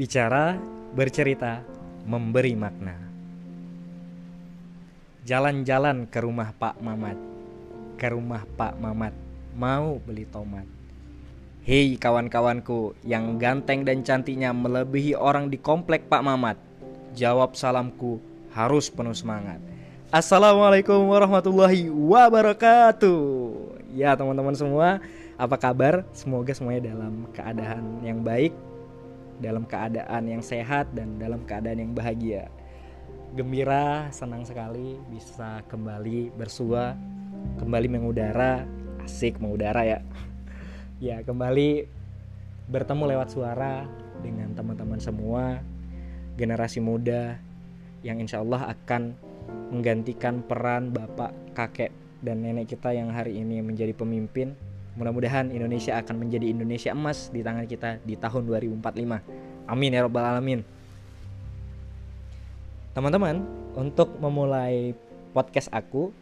Bicara, bercerita, memberi makna. Jalan-jalan ke rumah Pak Mamat. Ke rumah Pak Mamat, mau beli tomat. Hei kawan-kawanku yang ganteng dan cantiknya melebihi orang di komplek Pak Mamat. Jawab salamku harus penuh semangat. Assalamualaikum warahmatullahi wabarakatuh. Ya teman-teman semua, apa kabar? Semoga semuanya dalam keadaan yang baik, dalam keadaan yang sehat dan dalam keadaan yang bahagia. Gembira, senang sekali bisa kembali bersua, kembali mengudara, asik mengudara ya. Ya, kembali bertemu lewat suara dengan teman-teman semua, generasi muda yang insya Allah akan menggantikan peran bapak, kakek, dan nenek kita yang hari ini menjadi pemimpin Mudah-mudahan Indonesia akan menjadi Indonesia emas di tangan kita di tahun 2045. Amin ya robbal alamin. Teman-teman, untuk memulai podcast aku,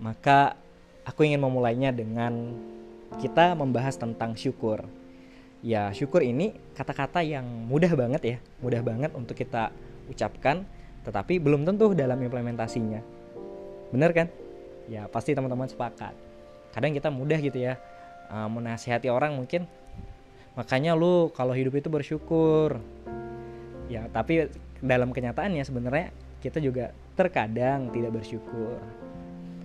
maka aku ingin memulainya dengan kita membahas tentang syukur. Ya, syukur ini kata-kata yang mudah banget ya, mudah banget untuk kita ucapkan, tetapi belum tentu dalam implementasinya. Bener kan? Ya, pasti teman-teman sepakat. Kadang kita mudah gitu ya, uh, menasihati orang mungkin. Makanya lu kalau hidup itu bersyukur. Ya tapi dalam kenyataannya sebenarnya kita juga terkadang tidak bersyukur.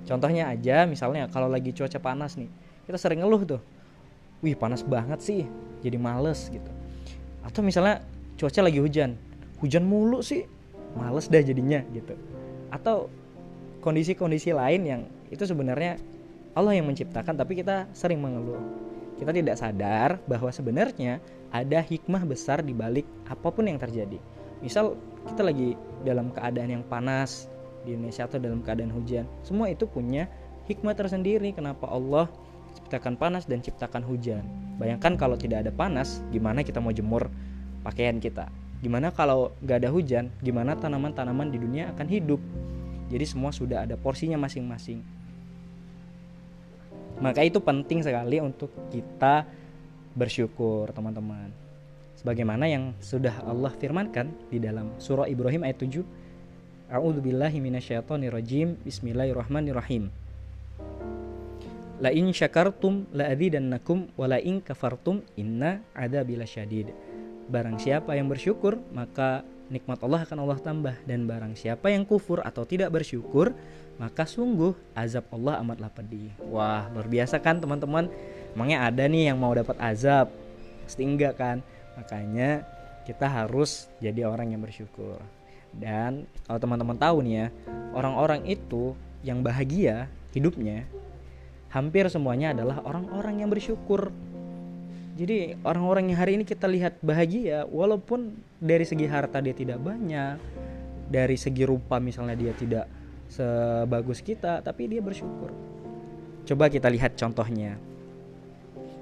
Contohnya aja misalnya kalau lagi cuaca panas nih kita sering ngeluh tuh. Wih panas banget sih jadi males gitu. Atau misalnya cuaca lagi hujan hujan mulu sih males dah jadinya gitu. Atau kondisi-kondisi lain yang itu sebenarnya Allah yang menciptakan tapi kita sering mengeluh. Kita tidak sadar bahwa sebenarnya ada hikmah besar di balik apa pun yang terjadi. Misal kita lagi dalam keadaan yang panas di Indonesia atau dalam keadaan hujan, semua itu punya hikmah tersendiri kenapa Allah ciptakan panas dan ciptakan hujan. Bayangkan kalau tidak ada panas, gimana kita mau jemur pakaian kita? Gimana kalau gak ada hujan? Gimana tanaman-tanaman di dunia akan hidup? Jadi semua sudah ada porsinya masing-masing. Maka itu penting sekali untuk kita bersyukur, teman-teman. Sebagaimana yang sudah Allah firmankan di dalam surah Ibrahim ayat 7. A'udzubillahi minasyaitonirrajim. Bismillahirrahmanirrahim. La in syakartum la azidannakum wa la in kafartum inna adzabil syadid. Barang siapa yang bersyukur, maka nikmat Allah akan Allah tambah dan barang siapa yang kufur atau tidak bersyukur, maka sungguh azab Allah amatlah pedih. Wah, luar biasa kan teman-teman? Emangnya ada nih yang mau dapat azab? Pasti enggak kan? Makanya kita harus jadi orang yang bersyukur. Dan kalau teman-teman tahu nih ya, orang-orang itu yang bahagia hidupnya hampir semuanya adalah orang-orang yang bersyukur. Jadi orang-orang yang hari ini kita lihat bahagia walaupun dari segi harta dia tidak banyak, dari segi rupa misalnya dia tidak sebagus kita tapi dia bersyukur. Coba kita lihat contohnya.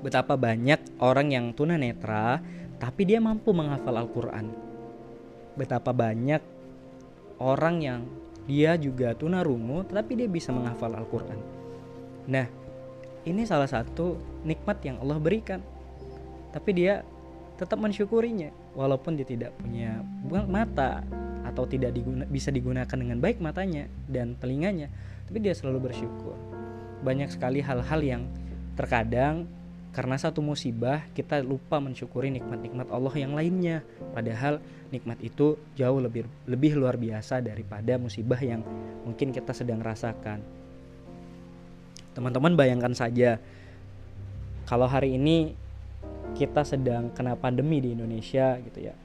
Betapa banyak orang yang tunanetra tapi dia mampu menghafal Al-Quran. Betapa banyak orang yang dia juga tunarungu tapi dia bisa menghafal Al-Quran. Nah ini salah satu nikmat yang Allah berikan. Tapi dia tetap mensyukurinya walaupun dia tidak punya mata atau tidak diguna, bisa digunakan dengan baik matanya dan telinganya. Tapi dia selalu bersyukur. Banyak sekali hal-hal yang terkadang karena satu musibah kita lupa mensyukuri nikmat-nikmat Allah yang lainnya. Padahal nikmat itu jauh lebih lebih luar biasa daripada musibah yang mungkin kita sedang rasakan. Teman-teman bayangkan saja kalau hari ini kita sedang kena pandemi di Indonesia gitu ya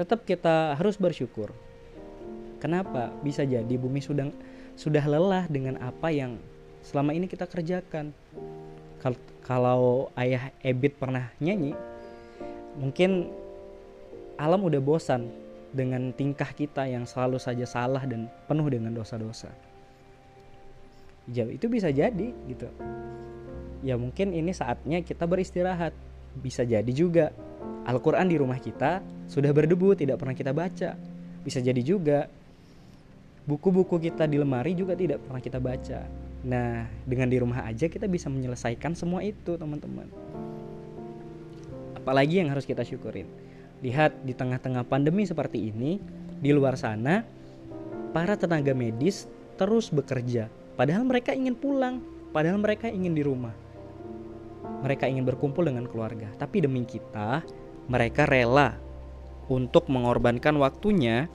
tetap kita harus bersyukur. Kenapa? Bisa jadi bumi sudah sudah lelah dengan apa yang selama ini kita kerjakan. Kalau ayah Ebit pernah nyanyi, mungkin alam udah bosan dengan tingkah kita yang selalu saja salah dan penuh dengan dosa-dosa. Jauh itu bisa jadi gitu. Ya mungkin ini saatnya kita beristirahat. Bisa jadi juga Al-Quran di rumah kita sudah berdebu, tidak pernah kita baca. Bisa jadi juga buku-buku kita di lemari juga tidak pernah kita baca. Nah, dengan di rumah aja kita bisa menyelesaikan semua itu, teman-teman. Apalagi yang harus kita syukurin. lihat di tengah-tengah pandemi seperti ini di luar sana para tenaga medis terus bekerja padahal mereka ingin pulang padahal mereka ingin di rumah mereka ingin berkumpul dengan keluarga tapi demi kita mereka rela untuk mengorbankan waktunya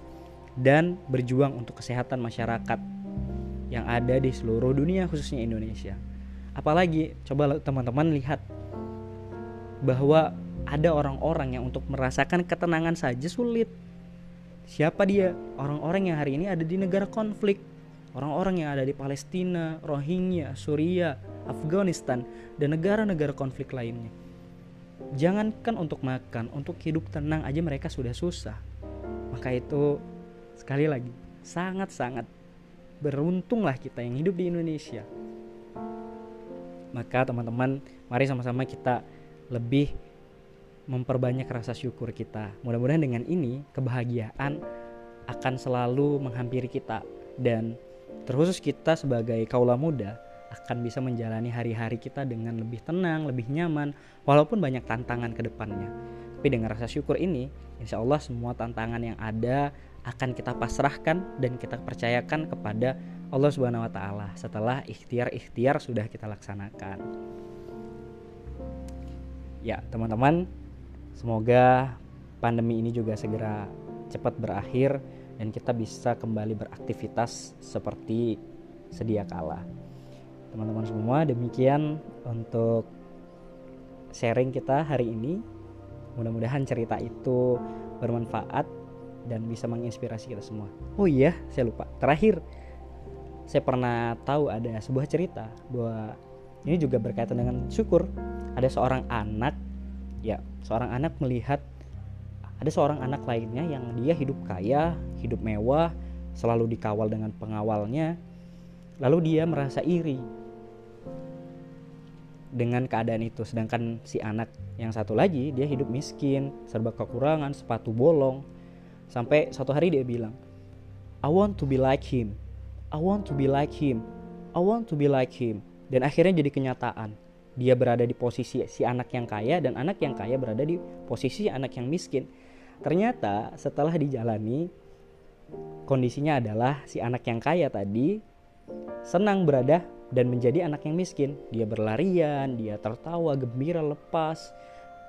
dan berjuang untuk kesehatan masyarakat yang ada di seluruh dunia khususnya Indonesia. Apalagi coba teman-teman lihat bahwa ada orang-orang yang untuk merasakan ketenangan saja sulit. Siapa dia? Orang-orang yang hari ini ada di negara konflik. Orang-orang yang ada di Palestina, Rohingya, Suriah, Afghanistan, dan negara-negara konflik lainnya. Jangankan untuk makan, untuk hidup tenang aja mereka sudah susah. Maka itu sekali lagi sangat-sangat beruntunglah kita yang hidup di Indonesia. Maka teman-teman, mari sama-sama kita lebih memperbanyak rasa syukur kita. Mudah-mudahan dengan ini kebahagiaan akan selalu menghampiri kita dan terkhusus kita sebagai kaula muda akan bisa menjalani hari-hari kita dengan lebih tenang, lebih nyaman, walaupun banyak tantangan ke depannya. Tapi dengan rasa syukur ini, insya Allah semua tantangan yang ada akan kita pasrahkan dan kita percayakan kepada Allah Subhanahu wa taala setelah ikhtiar-ikhtiar sudah kita laksanakan. Ya, teman-teman, semoga pandemi ini juga segera cepat berakhir dan kita bisa kembali beraktivitas seperti sedia kala. Teman-teman semua, demikian untuk sharing kita hari ini. Mudah-mudahan cerita itu bermanfaat dan bisa menginspirasi kita semua. Oh iya, saya lupa. Terakhir, saya pernah tahu ada sebuah cerita bahwa ini juga berkaitan dengan syukur. Ada seorang anak, ya, seorang anak melihat ada seorang anak lainnya yang dia hidup kaya, hidup mewah, selalu dikawal dengan pengawalnya. Lalu dia merasa iri dengan keadaan itu, sedangkan si anak yang satu lagi dia hidup miskin, serba kekurangan, sepatu bolong, Sampai satu hari dia bilang, I want to be like him. I want to be like him. I want to be like him. Dan akhirnya jadi kenyataan. Dia berada di posisi si anak yang kaya dan anak yang kaya berada di posisi anak yang miskin. Ternyata setelah dijalani kondisinya adalah si anak yang kaya tadi senang berada dan menjadi anak yang miskin. Dia berlarian, dia tertawa, gembira, lepas.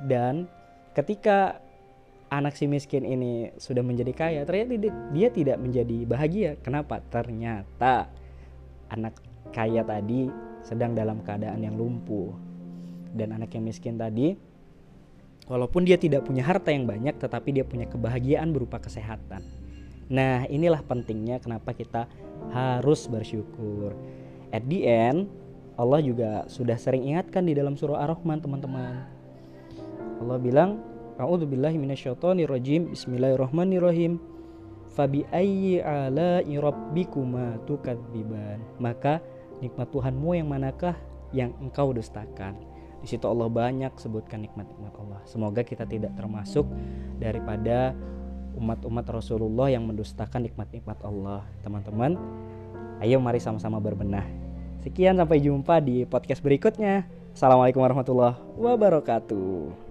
Dan ketika anak si miskin ini sudah menjadi kaya ternyata dia tidak menjadi bahagia. Kenapa? Ternyata anak kaya tadi sedang dalam keadaan yang lumpuh. Dan anak yang miskin tadi walaupun dia tidak punya harta yang banyak tetapi dia punya kebahagiaan berupa kesehatan. Nah inilah pentingnya kenapa kita harus bersyukur at the end Allah juga sudah sering ingatkan di dalam surah Ar-Rahman teman-teman Allah bilang A'udzu billahi minasyaitonir rajim. Bismillahirrahmanirrahim. Fabi ayyi ala'i rabbikuma tukadziban. Maka nikmat Tuhanmu yang manakah yang engkau dustakan? Di situ Allah banyak sebutkan nikmat-nikmat Allah. Semoga kita tidak termasuk daripada umat-umat Rasulullah yang mendustakan nikmat-nikmat Allah. Teman-teman, ayo mari sama-sama berbenah. Sekian sampai jumpa di podcast berikutnya. Assalamualaikum warahmatullahi wabarakatuh.